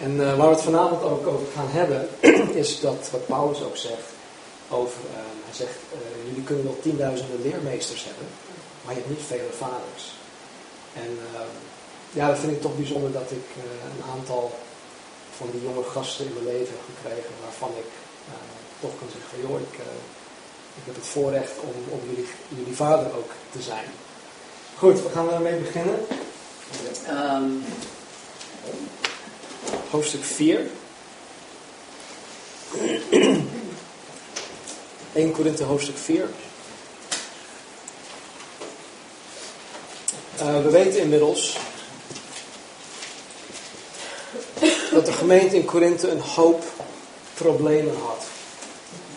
En uh, waar we het vanavond ook over gaan hebben, is dat wat Paulus ook zegt over, uh, hij zegt, uh, jullie kunnen wel tienduizenden leermeesters hebben, maar je hebt niet vele vaders. En ja, dat vind ik toch bijzonder dat ik een aantal van die jonge gasten in mijn leven heb gekregen, waarvan ik toch kan zeggen, joh, ik, ik heb het voorrecht om, om jullie, jullie vader ook te zijn. Goed, we gaan ermee beginnen. Um, hoofdstuk 4. 1 Korinthe hoofdstuk 4. Uh, we weten inmiddels dat de gemeente in Korinthe een hoop problemen had.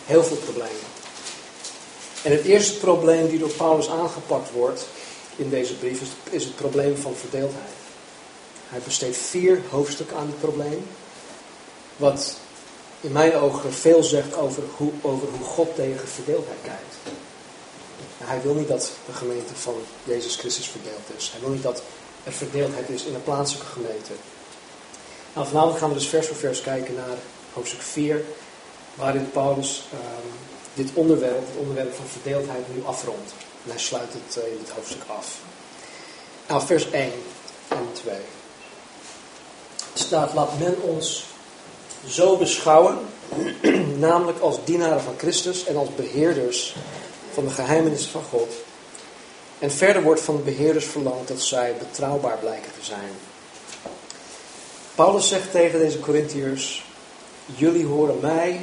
Heel veel problemen. En het eerste probleem die door Paulus aangepakt wordt in deze brief is het probleem van verdeeldheid. Hij besteedt vier hoofdstukken aan dit probleem. Wat in mijn ogen veel zegt over hoe, over hoe God tegen verdeeldheid kijkt. hij wil niet dat de gemeente van Jezus Christus verdeeld is. Hij wil niet dat er verdeeldheid is in een plaatselijke gemeente. Nou, vanavond gaan we dus vers voor vers kijken naar hoofdstuk 4, waarin Paulus ehm, dit onderwerp, het onderwerp van verdeeldheid, nu afrondt. En hij sluit het uh, in dit hoofdstuk af. Nou, vers 1 en 2 staat, laat men ons zo beschouwen, namelijk als dienaren van Christus en als beheerders van de geheimenissen van God. En verder wordt van de beheerders verlangd dat zij betrouwbaar blijken te zijn. Paulus zegt tegen deze Corinthiërs, jullie horen mij,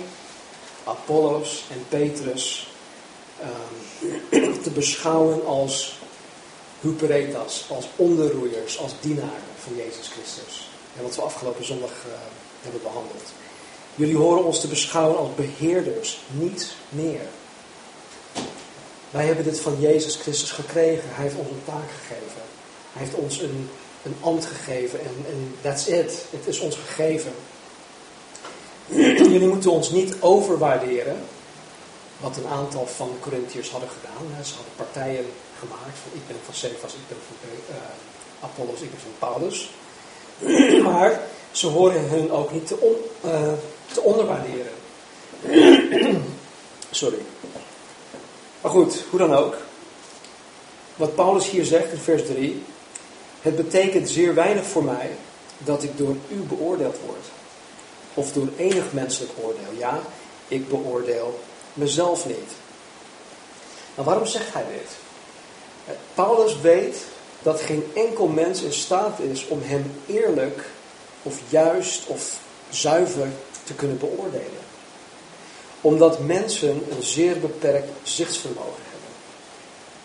Apollos en Petrus ehm, te beschouwen als huperetas, als onderroeiers, als dienaren van Jezus Christus. En wat we afgelopen zondag uh, hebben behandeld. Jullie horen ons te beschouwen als beheerders, niet meer. Wij hebben dit van Jezus Christus gekregen. Hij heeft ons een taak gegeven. Hij heeft ons een, een ambt gegeven en, en that's it. Het is ons gegeven. Jullie moeten ons niet overwaarderen, wat een aantal van de Corinthiërs hadden gedaan. Ze hadden partijen gemaakt van ik ben van Cephas, ik ben van uh, Apollos, ik ben van Paulus. maar ze horen hun ook niet te, uh, te onderwaarderen. Sorry. Maar goed, hoe dan ook. Wat Paulus hier zegt in vers 3. Het betekent zeer weinig voor mij dat ik door u beoordeeld word. Of door enig menselijk oordeel. Ja, ik beoordeel mezelf niet. Nou, waarom zegt hij dit? Paulus weet dat geen enkel mens in staat is om hem eerlijk of juist of zuiver te kunnen beoordelen. Omdat mensen een zeer beperkt zichtsvermogen hebben.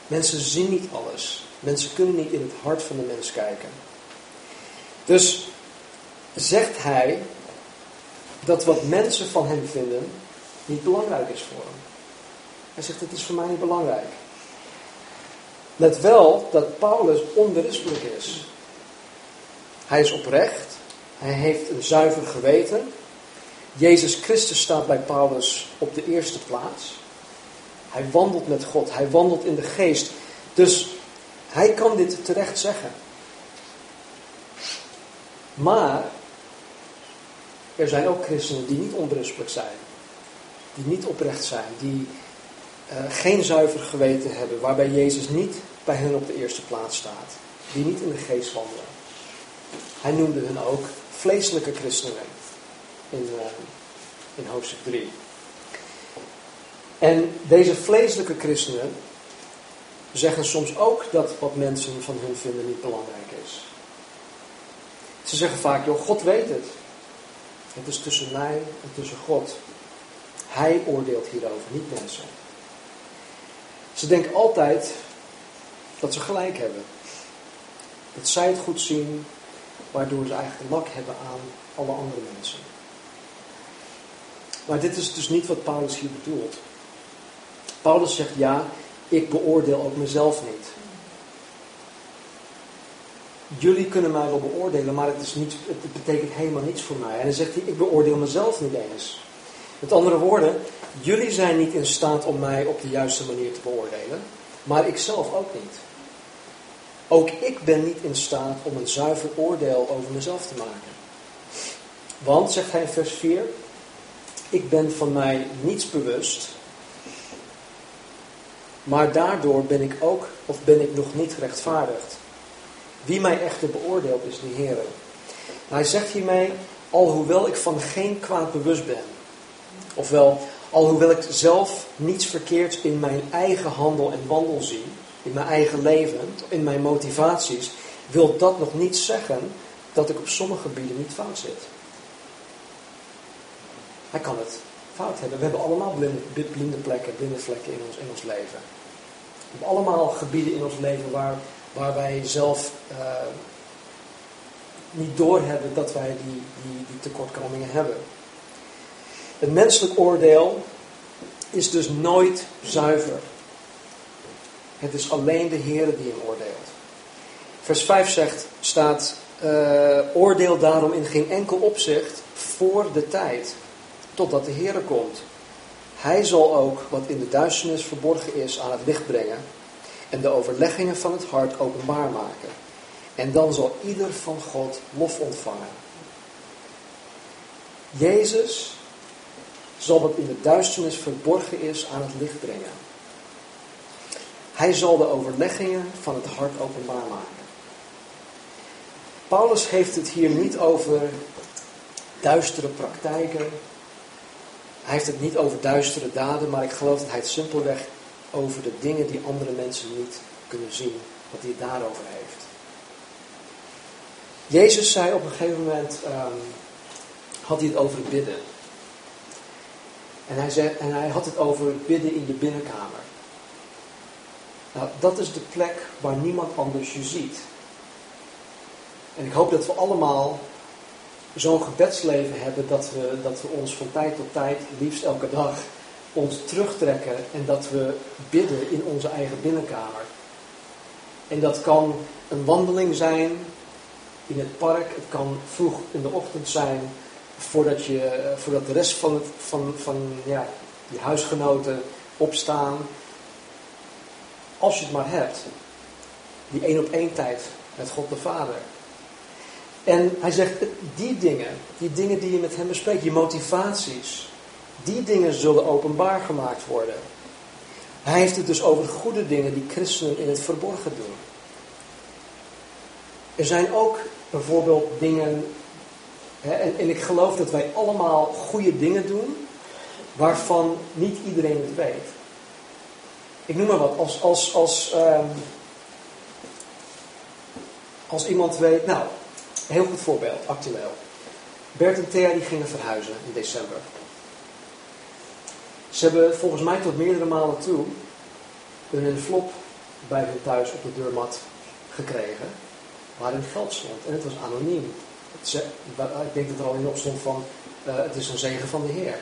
Mensen zien niet alles. Mensen kunnen niet in het hart van de mens kijken. Dus zegt hij dat wat mensen van hem vinden niet belangrijk is voor hem. Hij zegt, het is voor mij niet belangrijk. Let wel dat Paulus onberispelijk is. Hij is oprecht. Hij heeft een zuiver geweten. Jezus Christus staat bij Paulus op de eerste plaats. Hij wandelt met God. Hij wandelt in de geest. Dus hij kan dit terecht zeggen. Maar er zijn ook christenen die niet onberispelijk zijn. Die niet oprecht zijn. Die uh, geen zuiver geweten hebben. Waarbij Jezus niet bij hen op de eerste plaats staat. Die niet in de geest wandelen. Hij noemde hen ook vleeselijke christenen in, uh, in hoofdstuk 3. En deze vleeselijke christenen zeggen soms ook dat wat mensen van hun vinden niet belangrijk is. Ze zeggen vaak, joh, God weet het. Het is tussen mij en tussen God. Hij oordeelt hierover, niet mensen. Ze denken altijd dat ze gelijk hebben. Dat zij het goed zien, waardoor ze eigenlijk lak hebben aan alle andere mensen. Maar dit is dus niet wat Paulus hier bedoelt. Paulus zegt ja, ik beoordeel ook mezelf niet. Jullie kunnen mij wel beoordelen, maar het, is niet, het betekent helemaal niets voor mij. En dan zegt hij, ik beoordeel mezelf niet eens. Met andere woorden, jullie zijn niet in staat om mij op de juiste manier te beoordelen, maar ik zelf ook niet. Ook ik ben niet in staat om een zuiver oordeel over mezelf te maken. Want, zegt hij in vers 4, ik ben van mij niets bewust, maar daardoor ben ik ook, of ben ik nog niet gerechtvaardigd. Wie mij echter beoordeelt is de Heer. Hij zegt hiermee, alhoewel ik van geen kwaad bewust ben, ofwel, alhoewel ik zelf niets verkeerds in mijn eigen handel en wandel zie, in mijn eigen leven, in mijn motivaties, wil dat nog niet zeggen dat ik op sommige gebieden niet fout zit. Hij kan het fout hebben. We hebben allemaal blinde, blinde plekken, blinde vlekken in ons, in ons leven. We hebben allemaal gebieden in ons leven waar, waar wij zelf uh, niet doorhebben dat wij die, die, die tekortkomingen hebben. Het menselijk oordeel is dus nooit zuiver. Het is alleen de Heer die hem oordeelt. Vers 5 zegt, staat, uh, oordeel daarom in geen enkel opzicht voor de tijd, totdat de Heer komt. Hij zal ook wat in de duisternis verborgen is aan het licht brengen en de overleggingen van het hart openbaar maken. En dan zal ieder van God lof ontvangen. Jezus zal wat in de duisternis verborgen is aan het licht brengen. Hij zal de overleggingen van het hart openbaar maken. Paulus heeft het hier niet over duistere praktijken. Hij heeft het niet over duistere daden, maar ik geloof dat hij het simpelweg over de dingen die andere mensen niet kunnen zien, wat hij daarover heeft. Jezus zei op een gegeven moment, um, had hij het over bidden. En hij, zei, en hij had het over bidden in je binnenkamer. Nou, dat is de plek waar niemand anders je ziet. En ik hoop dat we allemaal zo'n gebedsleven hebben dat we, dat we ons van tijd tot tijd, liefst elke dag, ons terugtrekken en dat we bidden in onze eigen binnenkamer. En dat kan een wandeling zijn in het park, het kan vroeg in de ochtend zijn, voordat, je, voordat de rest van, het, van, van ja, je huisgenoten opstaan. Als je het maar hebt. Die één op één tijd met God de Vader. En hij zegt, die dingen, die dingen die je met hem bespreekt, je motivaties, die dingen zullen openbaar gemaakt worden. Hij heeft het dus over goede dingen die christenen in het verborgen doen. Er zijn ook bijvoorbeeld dingen, hè, en, en, ik geloof dat wij allemaal goede dingen doen, waarvan niet iedereen het weet. Ik noem maar wat, als, als, als, um, als iemand weet, nou, een heel goed voorbeeld, actueel. Bert en Thea die gingen verhuizen in december. Ze hebben volgens mij tot meerdere malen toe een envelop bij hun thuis op de deurmat gekregen. Waarin geld stond. En het was anoniem. ik denk dat er al in op stond van uh, het is een zegen van de Heer.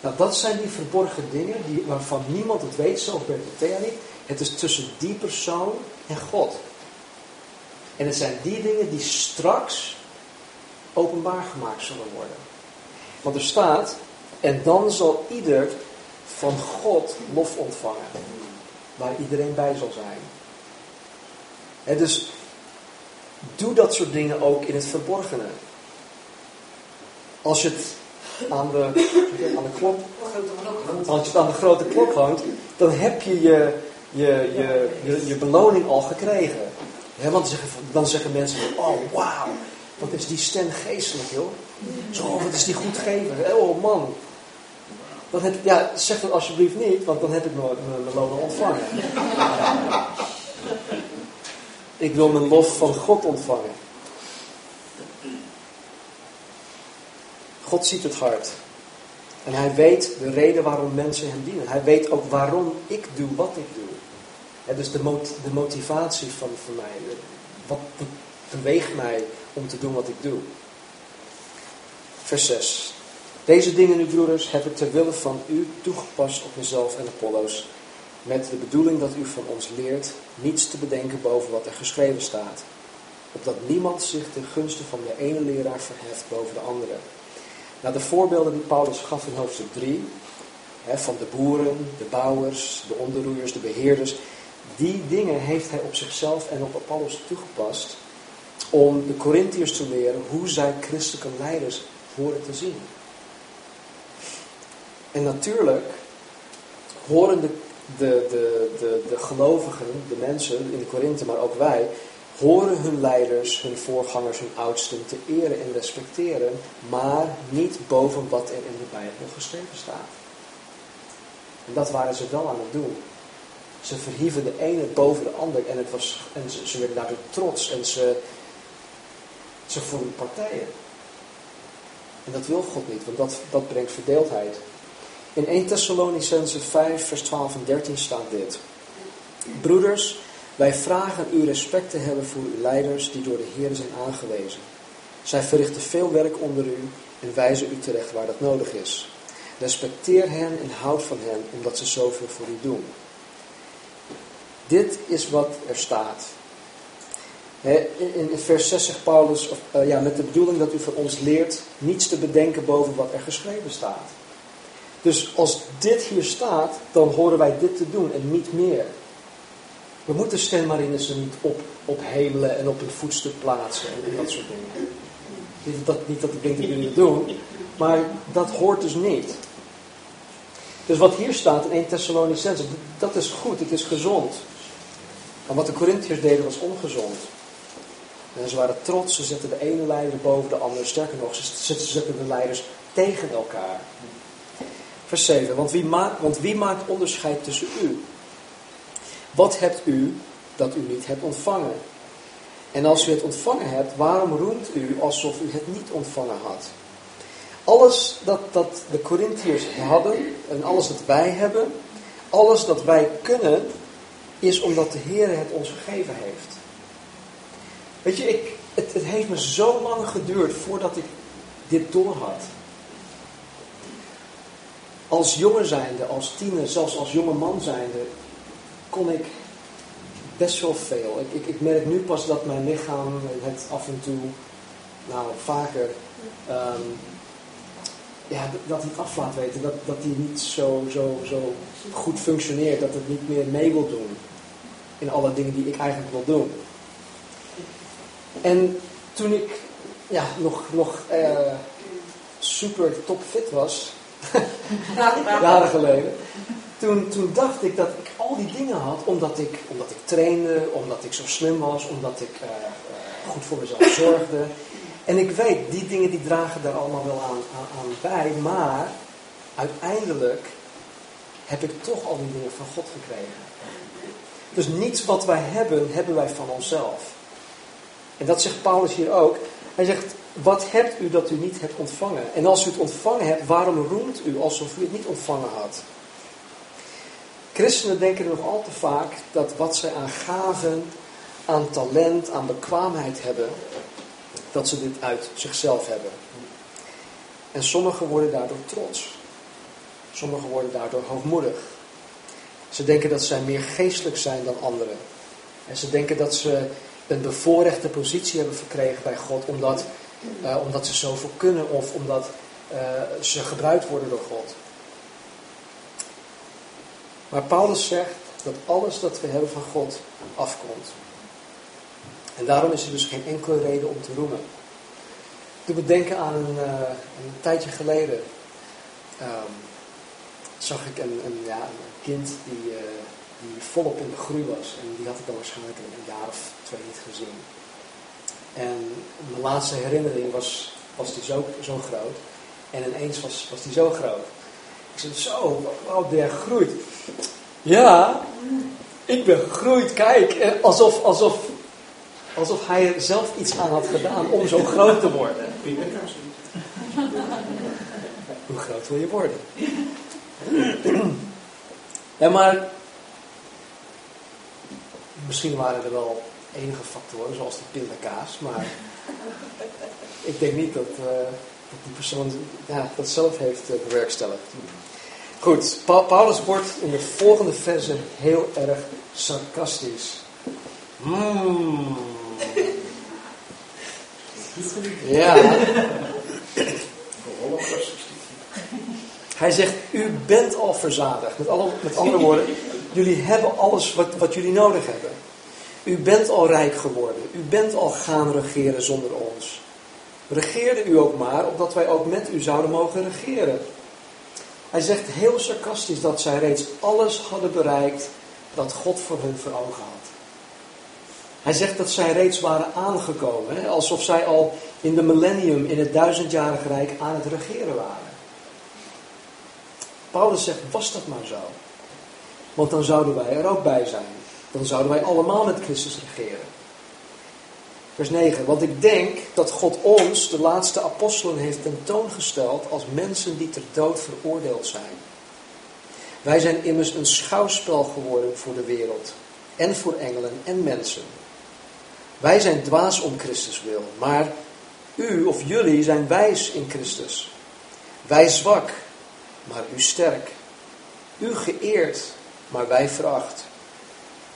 Nou, dat zijn die verborgen dingen die, waarvan niemand het weet, zelfs en Thea niet. Het is tussen die persoon en God. En het zijn die dingen die straks openbaar gemaakt zullen worden. Want er staat, en dan zal ieder van God lof ontvangen. Waar iedereen bij zal zijn. En dus doe dat soort dingen ook in het verborgene. Als je het aan de, aan de klok, als je aan de grote klok hangt, dan heb je je, je, je, je, je beloning al gekregen. want dan zeggen, dan zeggen mensen, oh wauw, wat is die stem geestelijk joh. Zo, wat is die goed geven. Oh man, dan heb, ja, zeg dat alsjeblieft niet, want dan heb ik mijn, loon ontvangen. ik wil mijn lof van God ontvangen. God ziet het hart. En hij weet de reden waarom mensen hem dienen. Hij weet ook waarom ik doe wat ik doe. En dus de, de motivatie van, van mij. Wat beweegt mij om te doen wat ik doe. Vers 6. Deze dingen nu, broeders, heb ik ter wille van u toegepast op mezelf en Apollo's, met de bedoeling dat u van ons leert niets te bedenken boven wat er geschreven staat, opdat niemand zich ten gunste van de ene leraar verheft boven de andere. Nou, de voorbeelden die Paulus gaf in hoofdstuk 3, hè, van de boeren, de bouwers, de onderroeiers, de beheerders, die dingen heeft hij op zichzelf en op Apollos toegepast om de Corinthiërs te leren hoe zij christelijke leiders horen te zien. En natuurlijk horen de, de, de, de, de gelovigen, de mensen in de Korinthe, maar ook wij, horen hun leiders, hun voorgangers, hun oudsten te eren en respecteren, maar niet boven wat er in de Bijbel geschreven staat. En dat waren ze wel aan het doen. Ze verhieven de ene boven de ander en, het was, en ze, werden daardoor trots en ze, ze voelden partijen. En dat wil God niet, want dat, dat brengt verdeeldheid. In 1 Thessalonicense 5, vers 12 en 13 staat dit. Broeders, wij vragen u respect te hebben voor uw leiders die door de Heer zijn aangewezen. Zij verrichten veel werk onder u en wijzen u terecht waar dat nodig is. Respecteer hen en houd van hen, omdat ze zoveel voor u doen. Dit is wat er staat. In vers 6 zegt Paulus, of, uh, ja, met de bedoeling dat u van ons leert niets te bedenken boven wat er geschreven staat. Dus als dit hier staat, dan horen wij dit te doen en niet meer. We moeten stemmarinissen niet op, ophemelen en op een voetstuk plaatsen en dat soort dingen. Niet dat, niet dat ik denk dat jullie het doen, maar dat hoort dus niet. Dus wat hier staat in 1 Thessalonicense, dat is goed, het is gezond. Maar wat de Corinthiërs deden was ongezond. En ze waren trots, ze zetten de ene leider boven de andere. Sterker nog, ze zetten de leiders tegen elkaar. Vers 7. Want wie, maakt, want wie maakt onderscheid tussen u? Wat hebt u dat u niet hebt ontvangen? En als u het ontvangen hebt, waarom roemt u alsof u het niet ontvangen had? Alles dat, dat de Corinthiërs hadden en alles dat wij hebben, alles dat wij kunnen, is omdat de Heer het ons gegeven heeft. Weet je, ik, het, het heeft me zo lang geduurd voordat ik dit doorhad. Als jongen zijnde, als tiener, zelfs als jonge man zijnde, kon ik best wel veel. Ik, ik, ik merk nu pas dat mijn lichaam het af en toe, nou vaker, um, ja, dat hij het af laat weten. Dat, dat hij niet zo, zo, zo goed functioneert. Dat het niet meer mee wil doen. In alle dingen die ik eigenlijk wil doen. En toen ik ja, nog, nog uh, super topfit was, jaren geleden, toen, toen dacht ik dat ik al die dingen had omdat ik, omdat ik trainde, omdat ik zo slim was, omdat ik uh, goed voor mezelf zorgde. En ik weet, die dingen die dragen daar allemaal wel aan, aan, aan bij, maar uiteindelijk heb ik toch al die dingen van God gekregen. Dus niets wat wij hebben, hebben wij van onszelf. En dat zegt Paulus hier ook. Hij zegt, wat hebt u dat u niet hebt ontvangen? En als u het ontvangen hebt, waarom roemt u alsof u het niet ontvangen had? Christenen denken nog al te vaak dat wat zij aan gaven, aan talent, aan bekwaamheid hebben, dat ze dit uit zichzelf hebben. En sommigen worden daardoor trots. Sommigen worden daardoor hoogmoedig. Ze denken dat zij meer geestelijk zijn dan anderen. En ze denken dat ze een bevoorrechte positie hebben verkregen bij God omdat, uh, omdat ze zoveel kunnen of omdat uh, ze gebruikt worden door God. Maar Paulus zegt dat alles dat we hebben van God afkomt. En daarom is er dus geen enkele reden om te roemen. Toen we denken aan een, uh, een tijdje geleden, um, zag ik een, een, ja, een kind die, uh, die volop in de groei was. En die had ik dan waarschijnlijk een jaar of twee niet gezien. En mijn laatste herinnering was, was die zo, zo groot. En ineens was, was die zo groot. Ik zei, zo, wauw, der groeit. Ja, ik ben gegroeid, kijk. Alsof, alsof, alsof hij er zelf iets aan had gedaan om zo groot te worden. Hoe groot wil je worden? Ja, maar misschien waren er wel enige factoren, zoals de pindakaas, maar ik denk niet dat, uh, dat die persoon dat zelf heeft uh, bewerkstelligd. Goed, pa Paulus wordt in de volgende verse heel erg sarcastisch. Mm. Ja. Hij zegt, u bent al verzadigd. Met, alle, met andere woorden, jullie hebben alles wat, wat jullie nodig hebben. U bent al rijk geworden. U bent al gaan regeren zonder ons. Regeerde u ook maar, opdat wij ook met u zouden mogen regeren. Hij zegt heel sarcastisch dat zij reeds alles hadden bereikt dat God voor hun voor ogen had. Hij zegt dat zij reeds waren aangekomen, alsof zij al in de millennium, in het duizendjarige rijk, aan het regeren waren. Paulus zegt, was dat maar zo. Want dan zouden wij er ook bij zijn. Dan zouden wij allemaal met Christus regeren. Vers 9. Want ik denk dat God ons, de laatste apostelen, heeft tentoongesteld als mensen die ter dood veroordeeld zijn. Wij zijn immers een schouwspel geworden voor de wereld. En voor engelen en mensen. Wij zijn dwaas om Christus wil, maar u of jullie zijn wijs in Christus. Wij zwak, maar u sterk. U geëerd, maar wij veracht.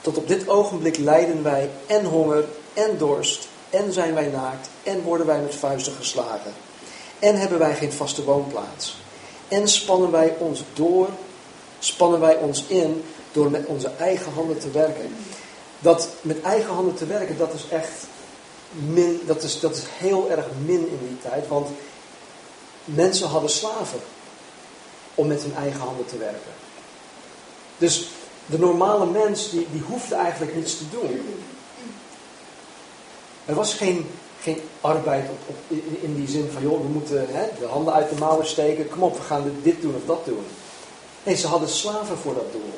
Tot op dit ogenblik lijden wij en honger en dorst en zijn wij naakt en worden wij met vuisten geslagen. En hebben wij geen vaste woonplaats. En spannen wij ons door, spannen wij ons in door met onze eigen handen te werken. Dat met eigen handen te werken, dat is echt min, dat is, dat is heel erg min in die tijd. Want mensen hadden slaven om met hun eigen handen te werken. Dus de normale mens, die, die hoefde eigenlijk niets te doen. Er was geen, geen arbeid op, op, in die zin van, joh, we moeten hè, de handen uit de mouwen steken, kom op, we gaan dit doen of dat doen. Nee, ze hadden slaven voor dat doel.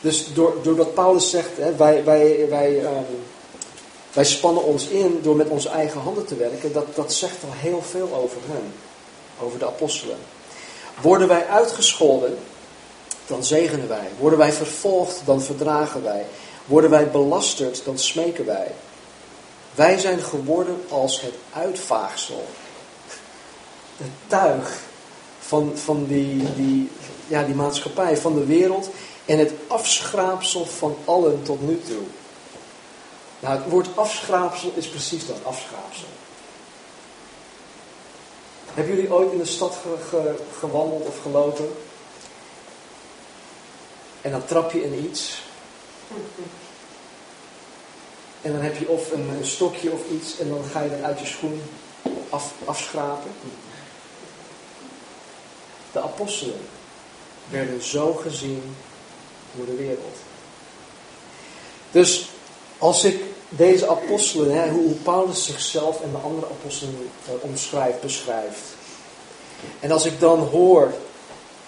Dus door, doordat Paulus zegt, hè, wij, wij, wij, um, wij spannen ons in door met onze eigen handen te werken, dat, dat zegt al heel veel over hen, over de apostelen. Worden wij uitgescholden, dan zegenen wij. Worden wij vervolgd, dan verdragen wij. Worden wij belasterd, dan smeken wij. Wij zijn geworden als het uitvaagsel. Het tuig van, van die, die, ja, die maatschappij, van de wereld. En het afschraapsel van allen tot nu toe. Nou, het woord afschraapsel is precies dat, afschraapsel. Hebben jullie ooit in de stad gewandeld of gelopen? En dan trap je in iets. En dan heb je of een, stokje of iets en dan ga je dat uit je schoen af, afschrapen. De apostelen werden zo gezien door de wereld. Dus als ik deze apostelen, hè, hoe Paulus zichzelf en de andere apostelen omschrijft, beschrijft. En als ik dan hoor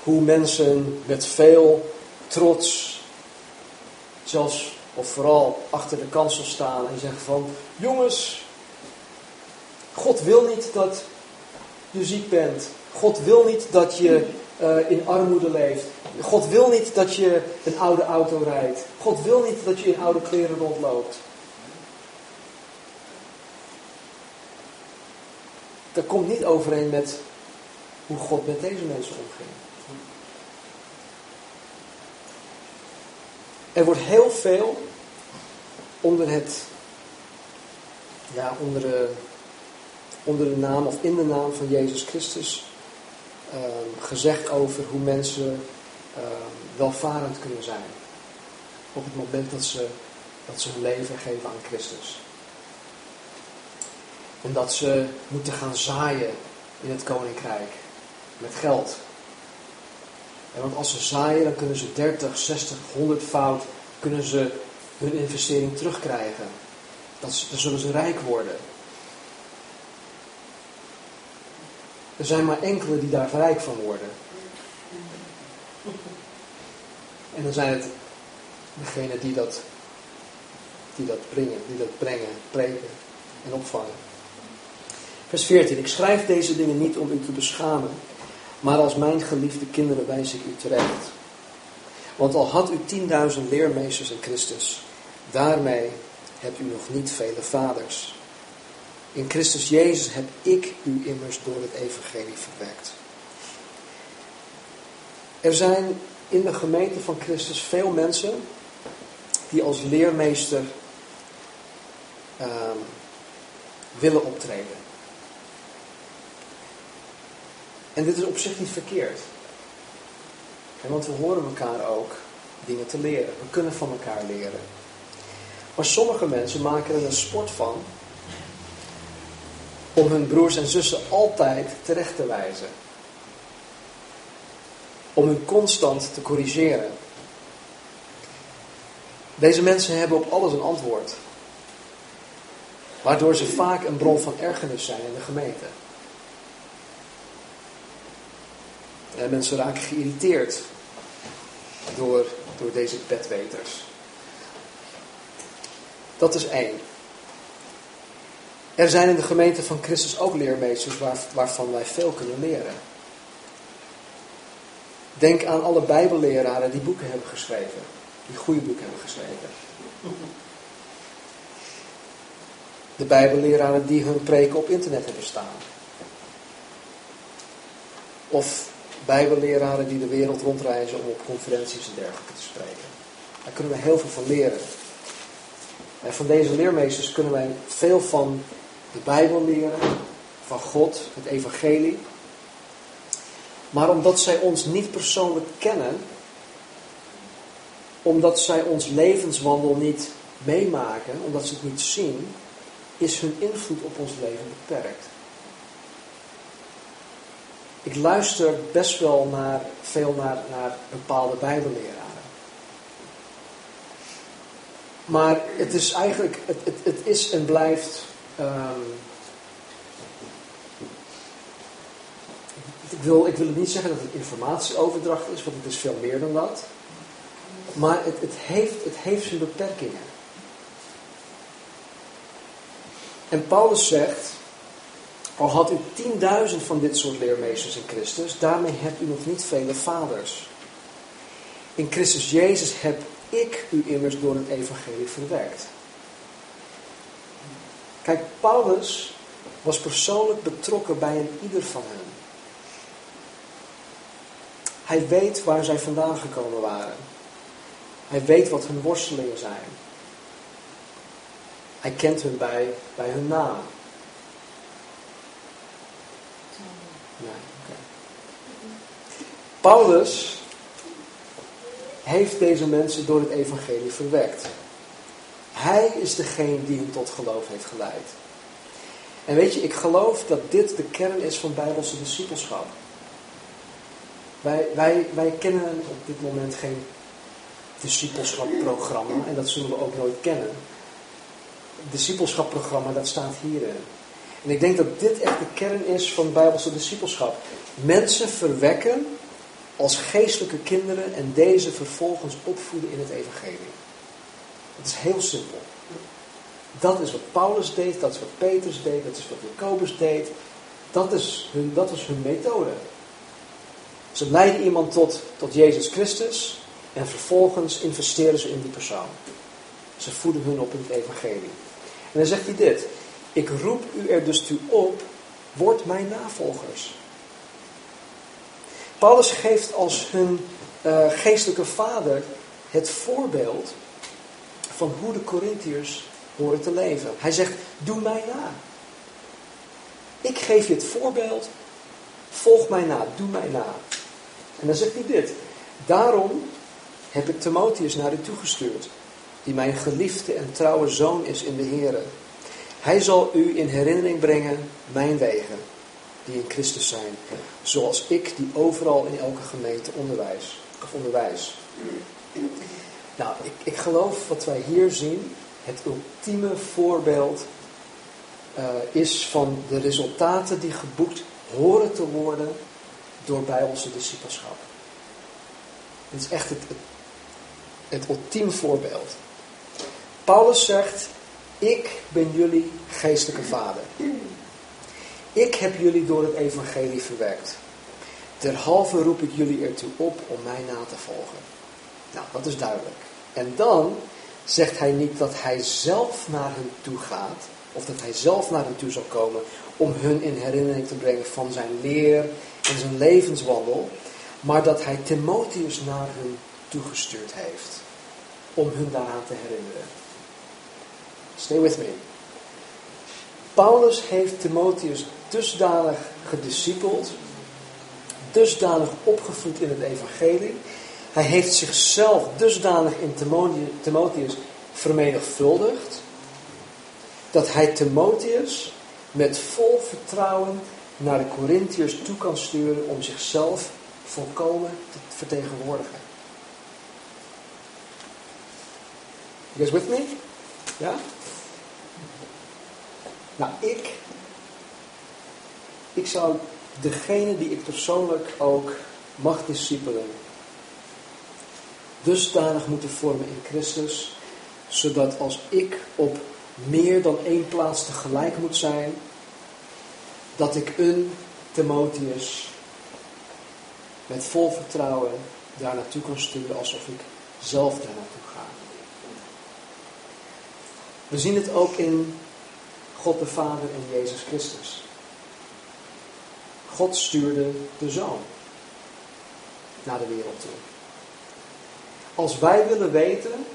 hoe mensen met veel trots, zelfs of vooral achter de kansel staan en zeggen van, jongens, God wil niet dat je ziek bent. God wil niet dat je uh, in armoede leeft. God wil niet dat je een oude auto rijdt. God wil niet dat je in oude kleren rondloopt. Dat komt niet overeen met hoe God met deze mensen omging. Er wordt heel veel onder het, ja, onder de, onder de naam of in de naam van Jezus Christus um, gezegd over hoe mensen um, welvarend kunnen zijn. Op het moment dat ze, dat ze hun leven geven aan Christus. En dat ze moeten gaan zaaien in het koninkrijk met geld. En want als ze zaaien, dan kunnen ze 30, 60, 100 fout kunnen ze hun investering terugkrijgen. Dat, dan zullen ze rijk worden. Er zijn maar enkele die daar rijk van worden. En dan zijn het degenen die dat, die dat brengen, die dat brengen, preken en opvangen. Vers 14. Ik schrijf deze dingen niet om u te beschamen, maar als mijn geliefde kinderen wijs ik u terecht. Want al had u tienduizend leermeesters in Christus, daarmee hebt u nog niet vele vaders. In Christus Jezus heb ik u immers door het evangelie verwekt. Er zijn in de gemeente van Christus veel mensen die als leermeester um, willen optreden. En dit is op zich niet verkeerd. want we horen elkaar ook dingen te leren. We kunnen van elkaar leren. Maar sommige mensen maken er een sport van om hun broers en zussen altijd terecht te wijzen. Om hun constant te corrigeren. Deze mensen hebben op alles een antwoord. Waardoor ze vaak een bron van ergernis zijn in de gemeente. En mensen raken geïrriteerd door, door deze bedweters. Dat is één. Er zijn in de gemeente van Christus ook leermeesters waar, waarvan wij veel kunnen leren. Denk aan alle bijbelleraren die boeken hebben geschreven. Die goede boeken hebben geschreven. De bijbelleraren die hun preken op internet hebben staan. Of bijbelleraren die de wereld rondreizen om op conferenties en dergelijke te spreken. Daar kunnen we heel veel van leren. Van deze leermeesters kunnen wij veel van de Bijbel leren, van God, het evangelie. Maar omdat zij ons niet persoonlijk kennen, omdat zij ons levenswandel niet meemaken, omdat ze het niet zien, is hun invloed op ons leven beperkt. Ik luister best wel naar, veel naar, naar bepaalde bijbelleraren. Maar het is eigenlijk, het, het, het is en blijft um, ik, wil, ik wil niet zeggen dat het informatieoverdracht is, want het is veel meer dan dat. Maar het, het, heeft, het heeft zijn beperkingen. En Paulus zegt, al had u tienduizend van dit soort leermeesters in Christus, daarmee hebt u nog niet vele vaders. In Christus Jezus heb ik u immers door het evangelie verwekt. Kijk, Paulus was persoonlijk betrokken bij een ieder van hen. Hij weet waar zij vandaan gekomen waren. Hij weet wat hun worstelingen zijn. Hij kent hun bij, bij hun naam. Paulus heeft deze mensen door het evangelie verwekt. Hij is degene die hen tot geloof heeft geleid. En weet je, ik geloof dat dit de kern is van Bijbelse discipelschap. Wij, wij, wij kennen op dit moment geen discipelschapprogramma en dat zullen we ook nooit kennen. Het discipelschapprogramma, dat staat hierin. En ik denk dat dit echt de kern is van Bijbelse discipelschap. Mensen verwekken als geestelijke kinderen en deze vervolgens opvoeden in het evangelie. Het is heel simpel. Dat is wat Paulus deed, dat is wat Petrus deed, dat is wat Jacobus deed. Dat is hun, dat is hun methode. Ze leiden iemand tot, tot Jezus Christus en vervolgens investeren ze in die persoon. Ze voeden hun op in het evangelie. En dan zegt hij dit. Ik roep u er dus toe op, word mijn navolgers. Paulus geeft als hun uh, geestelijke vader het voorbeeld van hoe de Corinthiërs horen te leven. Hij zegt, doe mij na. Ik geef je het voorbeeld, volg mij na, doe mij na. En dan zegt hij dit, daarom heb ik Timotheus naar u toegestuurd, die mijn geliefde en trouwe zoon is in de Here. Hij zal u in herinnering brengen mijn wegen, die in Christus zijn, zoals ik die overal in elke gemeente onderwijs, of onderwijs. Nou, ik, ik geloof wat wij hier zien, het ultieme voorbeeld uh, is van de resultaten die geboekt horen te worden door Bijbelse discipelschap. Het is echt het, het ultieme voorbeeld. Paulus zegt, ik ben jullie geestelijke vader. Ik heb jullie door het evangelie verwerkt. Derhalve roep ik jullie ertoe op om mij na te volgen. Nou, dat is duidelijk. En dan zegt hij niet dat hij zelf naar hen toe gaat, of dat hij zelf naar hen toe zal komen om hun in herinnering te brengen van zijn leer en zijn levenswandel, maar dat hij Timotheus naar hen toegestuurd heeft om hun daaraan te herinneren. Stay with me. Paulus heeft Timotheus dusdanig gediscipeld, dusdanig opgevoed in het evangelie, hij heeft zichzelf dusdanig in Timotheus vermenigvuldigt, dat hij Timotheus met vol vertrouwen naar de Corinthiërs toe kan sturen om zichzelf volkomen te vertegenwoordigen. You guys with me? Ja? Nou, ik, ik zou degene die ik persoonlijk ook mag discipelen, dusdanig moeten vormen in Christus, zodat als ik op meer dan één plaats tegelijk moet zijn, dat ik een Timotheus met vol vertrouwen daar naartoe kan sturen alsof ik zelf daar naartoe ga. We zien het ook in God de Vader en Jezus Christus. God stuurde de Zoon naar de wereld toe. Als wij willen weten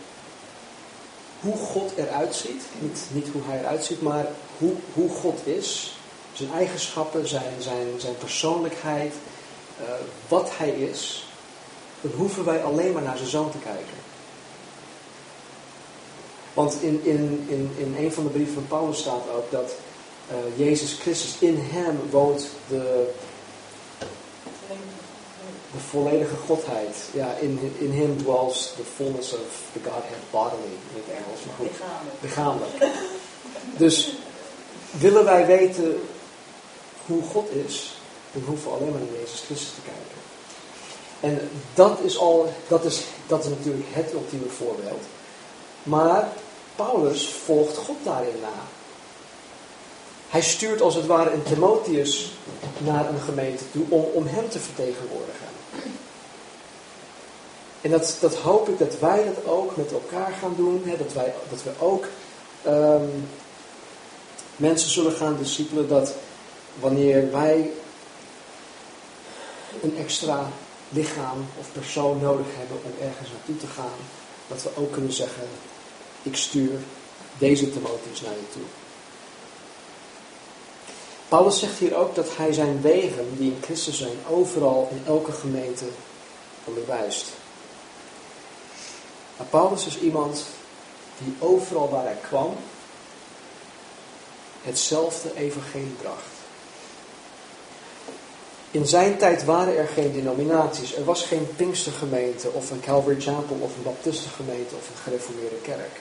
hoe God eruit ziet, niet, niet hoe hij eruit ziet, maar hoe, hoe God is, zijn eigenschappen, zijn, zijn, zijn persoonlijkheid, uh, wat hij is, dan hoeven wij alleen maar naar zijn zoon te kijken. Want in, in, in, in een van de brieven van Paulus staat ook dat uh, Jezus Christus, in hem woont de, de volledige godheid. Ja, in, in hem dwells the fullness of the Godhead bodily, in het Engels. Maar goed, lichamelijk. Dus willen wij weten hoe God is, dan hoeven we alleen maar naar Jezus Christus te kijken. En dat is, al, dat is, dat is natuurlijk het ultieme voorbeeld. Maar Paulus volgt God daarin na. Hij stuurt als het ware een Timotheus naar een gemeente toe om, om hem te vertegenwoordigen. En dat, dat hoop ik dat wij dat ook met elkaar gaan doen. Hè, dat, wij, dat we ook um, mensen zullen gaan discipelen. Dat wanneer wij een extra lichaam of persoon nodig hebben om ergens naartoe te gaan. Dat we ook kunnen zeggen, ik stuur deze Timotheus naar je toe. Paulus zegt hier ook dat hij zijn wegen, die in Christus zijn, overal in elke gemeente onderwijst. Maar Paulus is iemand die overal waar hij kwam, hetzelfde evangelie bracht. In zijn tijd waren er geen denominaties. Er was geen Pinkstergemeente of een Calvary Chapel of een Baptistengemeente of een gereformeerde kerk.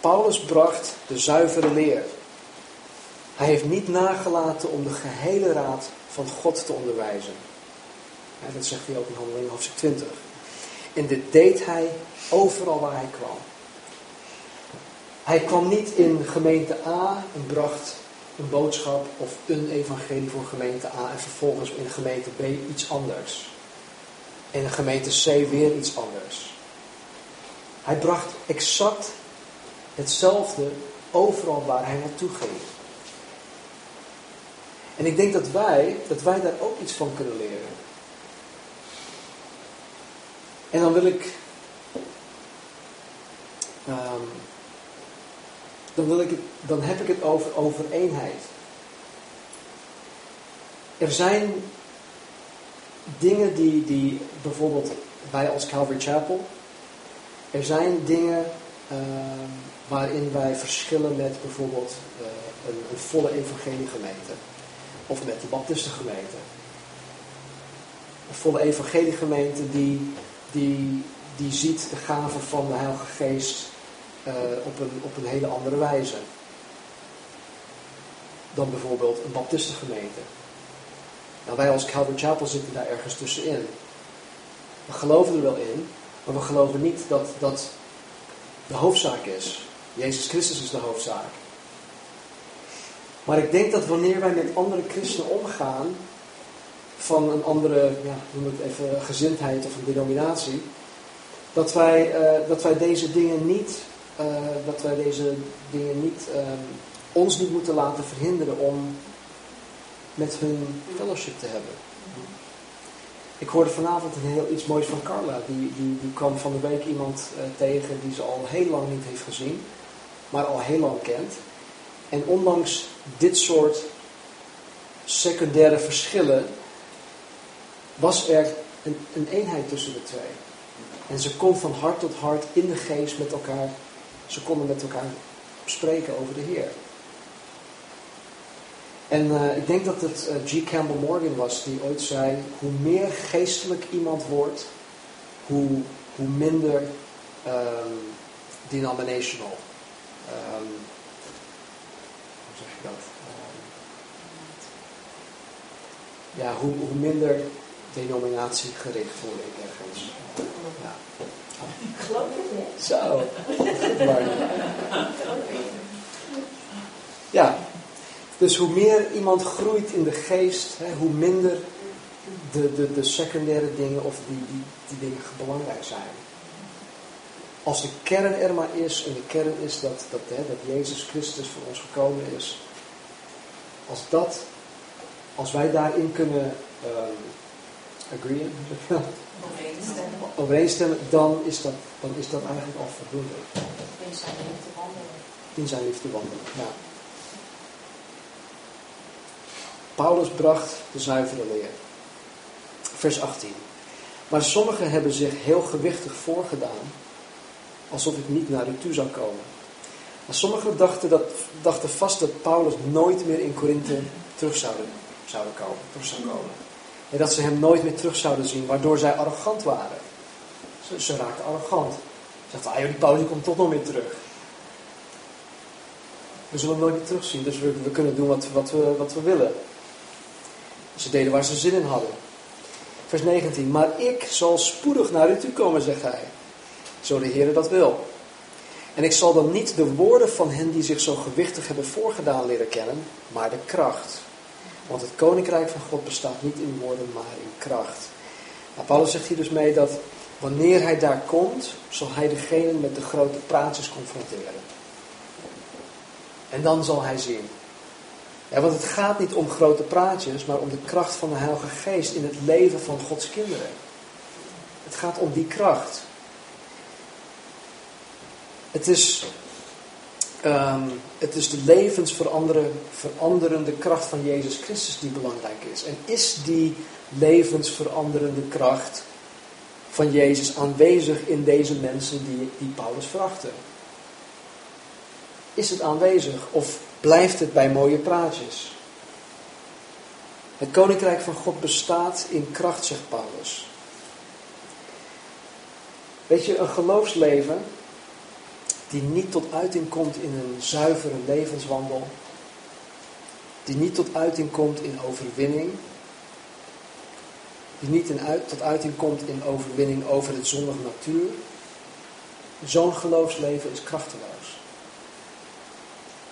Paulus bracht de zuivere leer. Hij heeft niet nagelaten om de gehele raad van God te onderwijzen. dat zegt hij ook in handelingen hoofdstuk 20. En dit deed hij overal waar hij kwam. Hij kwam niet in gemeente A en bracht een boodschap of een evangelie voor gemeente A en vervolgens in gemeente B iets anders. En in gemeente C weer iets anders. Hij bracht exact hetzelfde overal waar hij naartoe ging. En ik denk dat wij, dat wij daar ook iets van kunnen leren. En dan wil ik. Um, dan, wil ik het, dan heb ik het over, over eenheid. Er zijn dingen die, die bijvoorbeeld wij als Calvary Chapel. Er zijn dingen uh, waarin wij verschillen met bijvoorbeeld uh, een, een, volle evangeliegemeente. Of met de baptistengemeente. Een volle evangeliegemeente die, die, die ziet de gave van de Heilige Geest uh, op, een, op een hele andere wijze. Dan bijvoorbeeld een baptistengemeente. Nou, wij als Calvary Chapel zitten daar ergens tussenin. We geloven er wel in, maar we geloven niet dat dat de hoofdzaak is. Jezus Christus is de hoofdzaak. Maar ik denk dat wanneer wij met andere christenen omgaan, van een andere, ja, noem het even, gezindheid of een denominatie, dat wij, uh, dat wij deze dingen niet, uh, dat wij deze dingen niet, uh, ons niet moeten laten verhinderen om met hun fellowship te hebben. Ik hoorde vanavond een heel iets moois van Carla. Die, die, die kwam van de week iemand tegen die ze al heel lang niet heeft gezien, maar al heel lang kent. En ondanks dit soort secundaire verschillen was er een, een eenheid tussen de twee. En ze kon van hart tot hart in de geest met elkaar, ze konden met elkaar spreken over de Heer. En uh, ik denk dat het uh, G. Campbell Morgan was die ooit zei: hoe meer geestelijk iemand wordt, hoe, hoe minder um, denominational. Hoe zeg je dat? Um, ja, hoe, hoe minder denominatiegericht voel ik ergens. Ja. Ik geloof het niet. Zo. Ja. Dus hoe meer iemand groeit in de geest, hè, hoe minder de, de, de secundaire dingen of die, die, die dingen belangrijk zijn. Als de kern er maar is, en de kern is dat, dat, hè, dat Jezus Christus voor ons gekomen is. Als dat, als wij daarin kunnen um, agreeën, Overeenstemmen. overeenstemmen, dan is, dat, dan is dat eigenlijk al voldoende. In zijn liefde wandelen. In zijn liefde wandelen, ja. Paulus bracht de zuivere leer. Vers 18. Maar sommigen hebben zich heel gewichtig voorgedaan, alsof ik niet naar u toe zou komen. Maar sommigen dachten, dat, dachten vast dat Paulus nooit meer in Korinthe terug zouden, zouden komen, terug zou komen. En dat ze hem nooit meer terug zouden zien, waardoor zij arrogant waren. Ze, ze raakten arrogant. Ze dachten, ah die Paulus komt toch nog meer terug. We zullen hem nooit meer terugzien, dus we, we kunnen doen wat, wat, we, wat we willen. Ze deden waar ze zin in hadden. Vers 19. Maar ik zal spoedig naar u toe komen, zegt hij. Zo de Heer dat wil. En ik zal dan niet de woorden van hen die zich zo gewichtig hebben voorgedaan leren kennen, maar de kracht. Want het koninkrijk van God bestaat niet in woorden, maar in kracht. Nou, Paulus zegt hier dus mee dat wanneer hij daar komt, zal hij degene met de grote praatjes confronteren. En dan zal hij zien. Ja, want het gaat niet om grote praatjes, maar om de kracht van de Heilige Geest in het leven van Gods kinderen. Het gaat om die kracht. Het is, um, het is de levensveranderende kracht van Jezus Christus die belangrijk is. En is die levensveranderende kracht van Jezus aanwezig in deze mensen die, die Paulus verachtte? Is het aanwezig of blijft het bij mooie praatjes? Het koninkrijk van God bestaat in kracht, zegt Paulus. Weet je, een geloofsleven die niet tot uiting komt in een zuivere levenswandel, die niet tot uiting komt in overwinning, die niet tot uiting komt in overwinning over het zondige natuur, zo'n geloofsleven is krachteloos.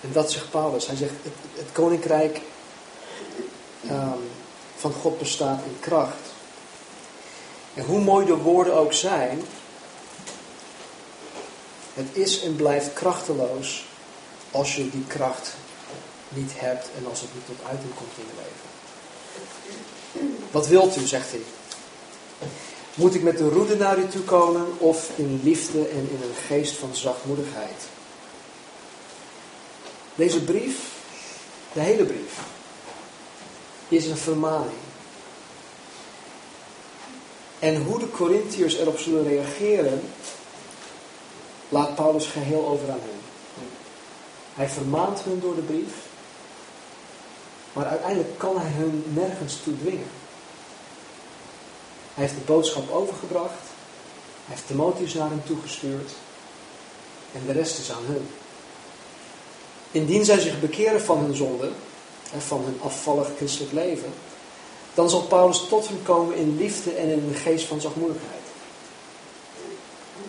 En dat zegt Paulus. Hij zegt, het, koninkrijk um, van God bestaat in kracht. En hoe mooi de woorden ook zijn, het is en blijft krachteloos als je die kracht niet hebt en als het niet tot uiting komt in je leven. Wat wilt u, zegt hij. Moet ik met de roede naar u toe komen of in liefde en in een geest van zachtmoedigheid? Deze brief, de hele brief, is een vermaning. En hoe de Corinthiërs erop zullen reageren, laat Paulus geheel over aan hen. Hij vermaant hun door de brief, maar uiteindelijk kan hij hun nergens toe dwingen. Hij heeft de boodschap overgebracht, hij heeft Timotheus naar hem toegestuurd en de rest is aan hun. Indien zij zich bekeren van hun zonde, van hun afvallig christelijk leven, dan zal Paulus tot hen komen in liefde en in een geest van zachtmoedigheid.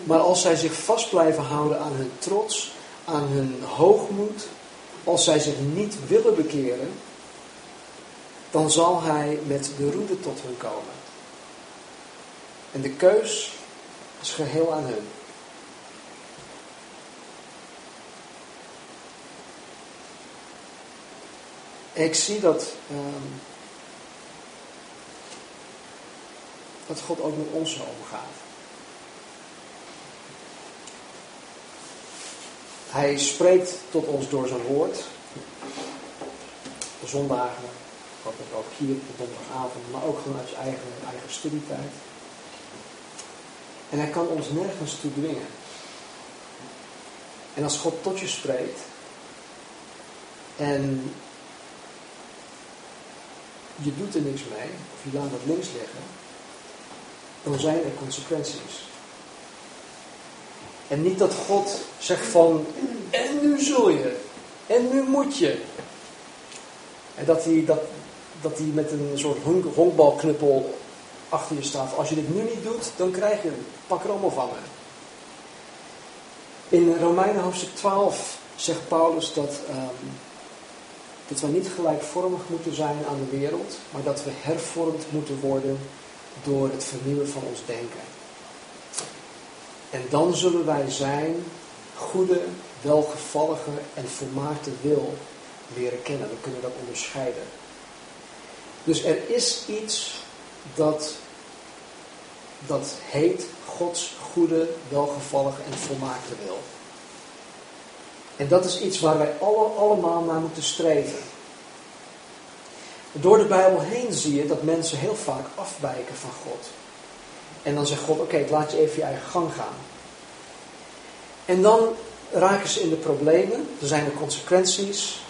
Maar als zij zich vast blijven houden aan hun trots, aan hun hoogmoed, als zij zich niet willen bekeren, dan zal hij met de roede tot hen komen. En de keus is geheel aan hun. ik zie dat, um, dat God ook met ons zo omgaat. Hij spreekt tot ons door zijn woord. De zondagen, ook hier op de donderdagavond, maar ook gewoon uit zijn eigen, eigen studietijd. En hij kan ons nergens toe dwingen. En als God tot je spreekt en je doet er niks mee, of je laat het links liggen, dan zijn er consequenties. En niet dat God zegt van, en nu zul je, en nu moet je. En dat hij, dat, dat hij met een soort honkbalknuppel achter je staat. Als je dit nu niet doet, dan krijg je hem. Pak er allemaal van me. In Romeinen hoofdstuk 12 zegt Paulus dat, um, dat we niet gelijkvormig moeten zijn aan de wereld, maar dat we hervormd moeten worden door het vernieuwen van ons denken. En dan zullen wij zijn goede, welgevallige en volmaakte wil leren kennen. We kunnen dat onderscheiden. Dus er is iets dat, dat heet Gods goede, welgevallige en volmaakte wil. En dat is iets waar wij alle, allemaal naar moeten streven. Door de Bijbel heen zie je dat mensen heel vaak afwijken van God. En dan zegt God, oké, laat je even je eigen gang gaan. En dan raken ze in de problemen, er zijn de consequenties.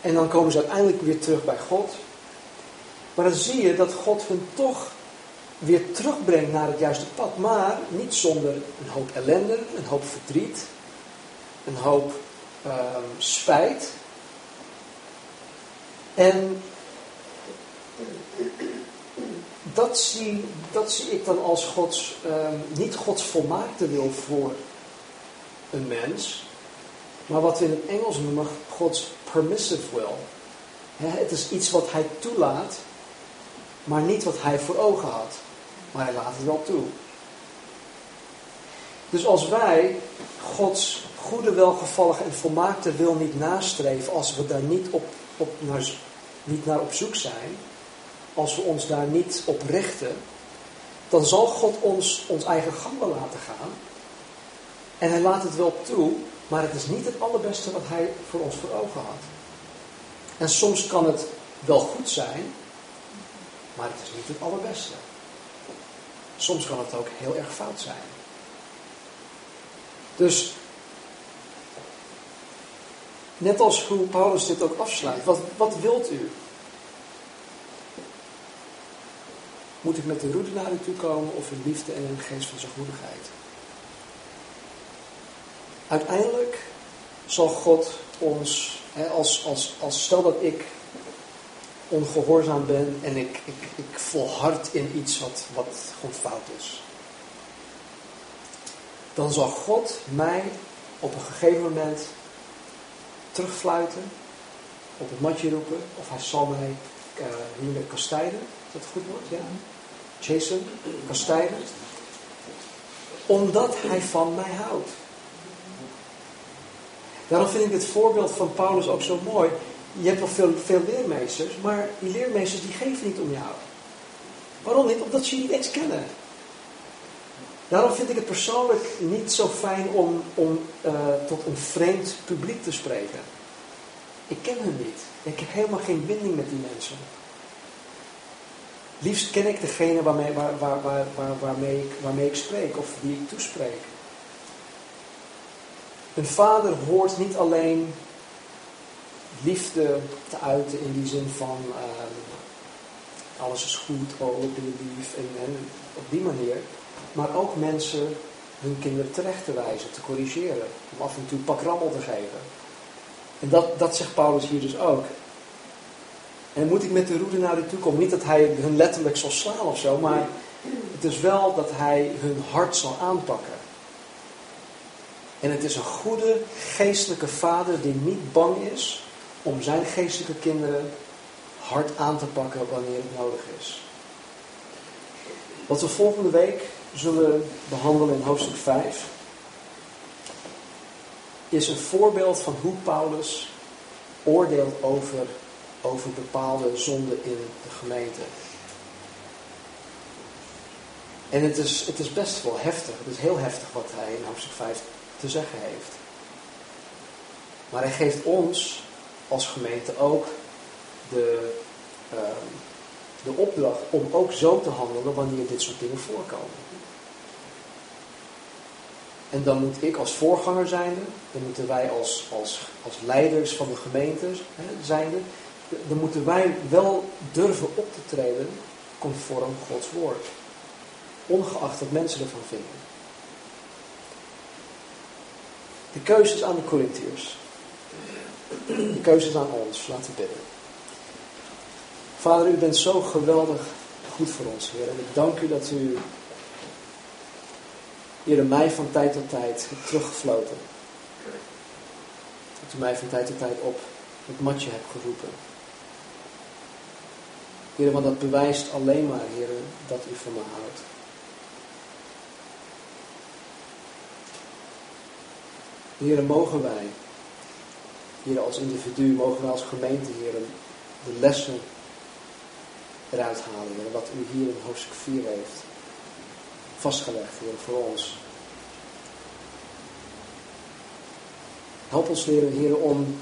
En dan komen ze uiteindelijk weer terug bij God. Maar dan zie je dat God hun toch weer terugbrengt naar het juiste pad. Maar niet zonder een hoop ellende, een hoop verdriet, een hoop ehm, spijt. En dat zie, dat zie ik dan als Gods, ehm, niet Gods volmaakte wil voor een mens, maar wat we in het Engels noemen Gods permissive will. het is iets wat hij toelaat, maar niet wat hij voor ogen had. Maar hij laat het wel toe. Dus als wij Gods goede, welgevallige en volmaakte wil niet nastreven, als we daar niet, op, op naar, niet naar op zoek zijn, als we ons daar niet op richten, dan zal God ons ons eigen gang wel laten gaan. En hij laat het wel toe, maar het is niet het allerbeste wat hij voor ons voor ogen had. En soms kan het wel goed zijn, maar het is niet het allerbeste. Soms kan het ook heel erg fout zijn. Dus, net als hoe Paulus dit ook afsluit, wat, wat wilt u? Moet ik met de route naar u toe komen of in liefde en in geest van zachtmoedigheid? Uiteindelijk zal God ons, hè, als, als, als stel dat ik ongehoorzaam ben en ik, ik, ik volhard in iets wat, wat gewoon fout is. Dan zal God mij op een gegeven moment terugfluiten, op het matje roepen, of hij zal mij uh, hier kastijden, is dat goed woord? Ja? Jason, kastijden. Omdat hij van mij houdt. Daarom vind ik het voorbeeld van Paulus ook zo mooi. Je hebt wel veel, veel leermeesters, maar die leermeesters die geven niet om jou. Waarom niet? Omdat ze je niet eens kennen. Daarom vind ik het persoonlijk niet zo fijn om, om uh, tot een vreemd publiek te spreken. Ik ken hen niet. Ik heb helemaal geen binding met die mensen. Liefst ken ik degene waarmee, waar, waar, waar, waarmee, ik, waarmee ik spreek of die ik toespreek. Een vader hoort niet alleen liefde te uiten in die zin van uh, alles is goed, oh lief en, en op die manier. Maar ook mensen hun kinderen terecht te wijzen, te corrigeren. Om af en toe pak rammel te geven. En dat, dat zegt Paulus hier dus ook. En moet ik met de roede naar u toe? Niet dat hij hun letterlijk zal slaan of zo, maar het is wel dat hij hun hart zal aanpakken. En het is een goede geestelijke vader die niet bang is om zijn geestelijke kinderen hard aan te pakken wanneer het nodig is. Wat we volgende week zullen behandelen in hoofdstuk 5 is een voorbeeld van hoe Paulus oordeelt over, over bepaalde zonden in de gemeente. En het is, het is best wel heftig. Het is heel heftig wat hij in hoofdstuk 5 te zeggen heeft. Maar hij geeft ons als gemeente ook de, uh, de opdracht om ook zo te handelen wanneer dit soort dingen voorkomen. En dan moet ik als voorganger zijnde, dan moeten wij als, als, als leiders van de gemeentes hè, zijnde, dan moeten wij wel durven op te treden conform Gods woord. Ongeacht wat mensen ervan vinden. De keuze is aan de Corinthiërs. De keuze is aan ons. Laten we bidden. Vader, u bent zo geweldig goed voor ons, Heer. En ik dank u dat u Heer, mij van tijd tot tijd hebt teruggefloten. Dat u mij van tijd tot tijd op het matje hebt geroepen. Heer, want dat bewijst alleen maar, Heer, dat u van me houdt. Heer, mogen wij, Heer, als individu, mogen wij als gemeente, Heer, de lessen eruit halen, Heer, wat u hier in hoofdstuk 4 heeft vastgelegd, Heer, voor ons. Help ons leren, Heer, om,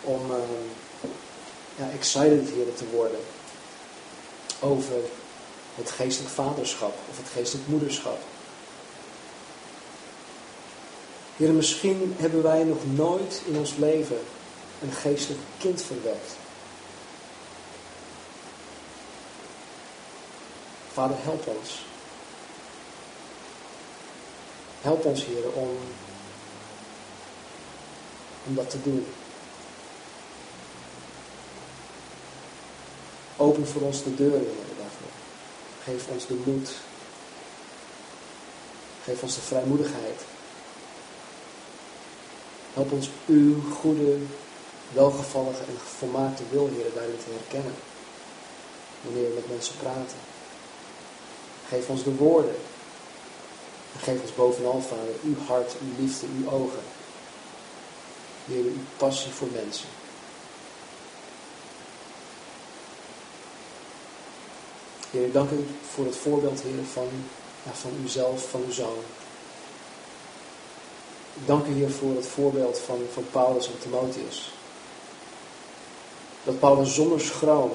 om uh, ja, excited, Heer, te worden over het geestelijk vaderschap of het geestelijk moederschap. Heer, misschien hebben wij nog nooit in ons leven een geestelijk kind verwekt. Vader, help ons. Help ons, Heer, om, om dat te doen. Open voor ons de deuren, Heer, daarvoor. Geef ons de moed. Geef ons de vrijmoedigheid. Help ons uw goede, welgevallige en volmaakte wil, Heer, daarin te herkennen. Wanneer we met mensen praten. Geef ons de woorden. En geef ons bovenal, Vader, uw hart, uw liefde, uw ogen. Heer, uw passie voor mensen. Heer, dank u voor het voorbeeld, Heer, van, ja, van uzelf, van uw zoon. Dank u, Heer, voor het voorbeeld van, van Paulus en Timotheus. Dat Paulus zonder schroom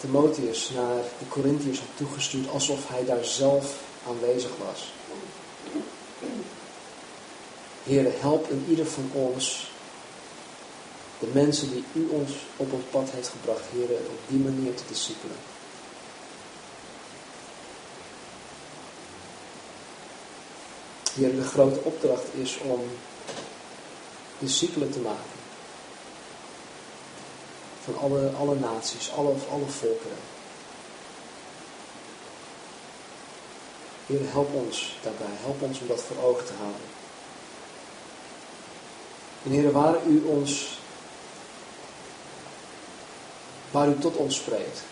Timotheus naar de Corinthiërs had toegestuurd alsof hij daar zelf aanwezig was. Heer, help in ieder van ons de mensen die u ons op ons pad heeft gebracht, Heer, op die manier te discipelen. Heer, de grote opdracht is om discipelen te maken. Van alle, alle naties, alle, alle volkeren. Heer, help ons daarbij. Help ons om dat voor ogen te houden. En Heer, waar u ons, waar u tot ons spreekt,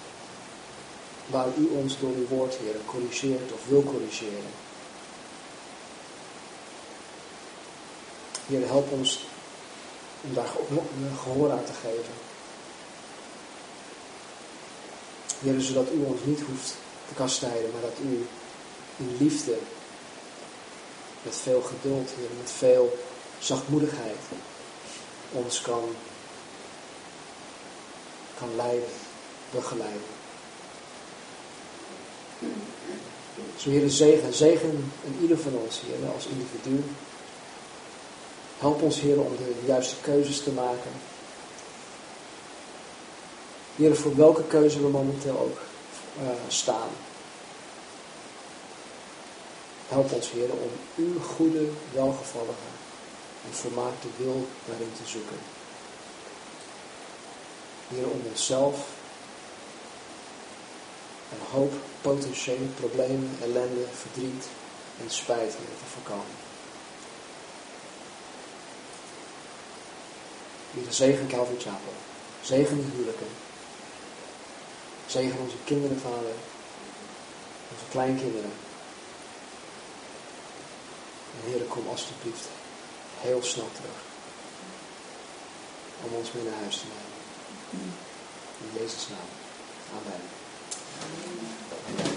waar u ons door uw woord, Heer, corrigeert of wil corrigeren. Heer, help ons om daar gehoor aan te geven. Heer, zodat u ons niet hoeft te kastijden, maar dat u in liefde, met veel geduld, Heer, met veel zachtmoedigheid, ons kan, kan leiden, begeleiden. Zo, Heer, zegen, zegen in ieder van ons, Heer, als individu. Help ons, Heer, om de juiste keuzes te maken. Heer, voor welke keuze we momenteel ook uh, staan. Help ons, Heer, om uw goede, welgevallige en volmaakte wil daarin te zoeken. Heer, om onszelf een hoop potentiële problemen, ellende, verdriet en spijt te voorkomen. Heer, zegen Calvary Chapel. Zegen de huwelijken. Zegen onze kinderen, vader. Onze kleinkinderen. En Heer, kom alstublieft heel snel terug. Om ons mee naar huis te nemen. In Jezus' naam. Amen. Amen.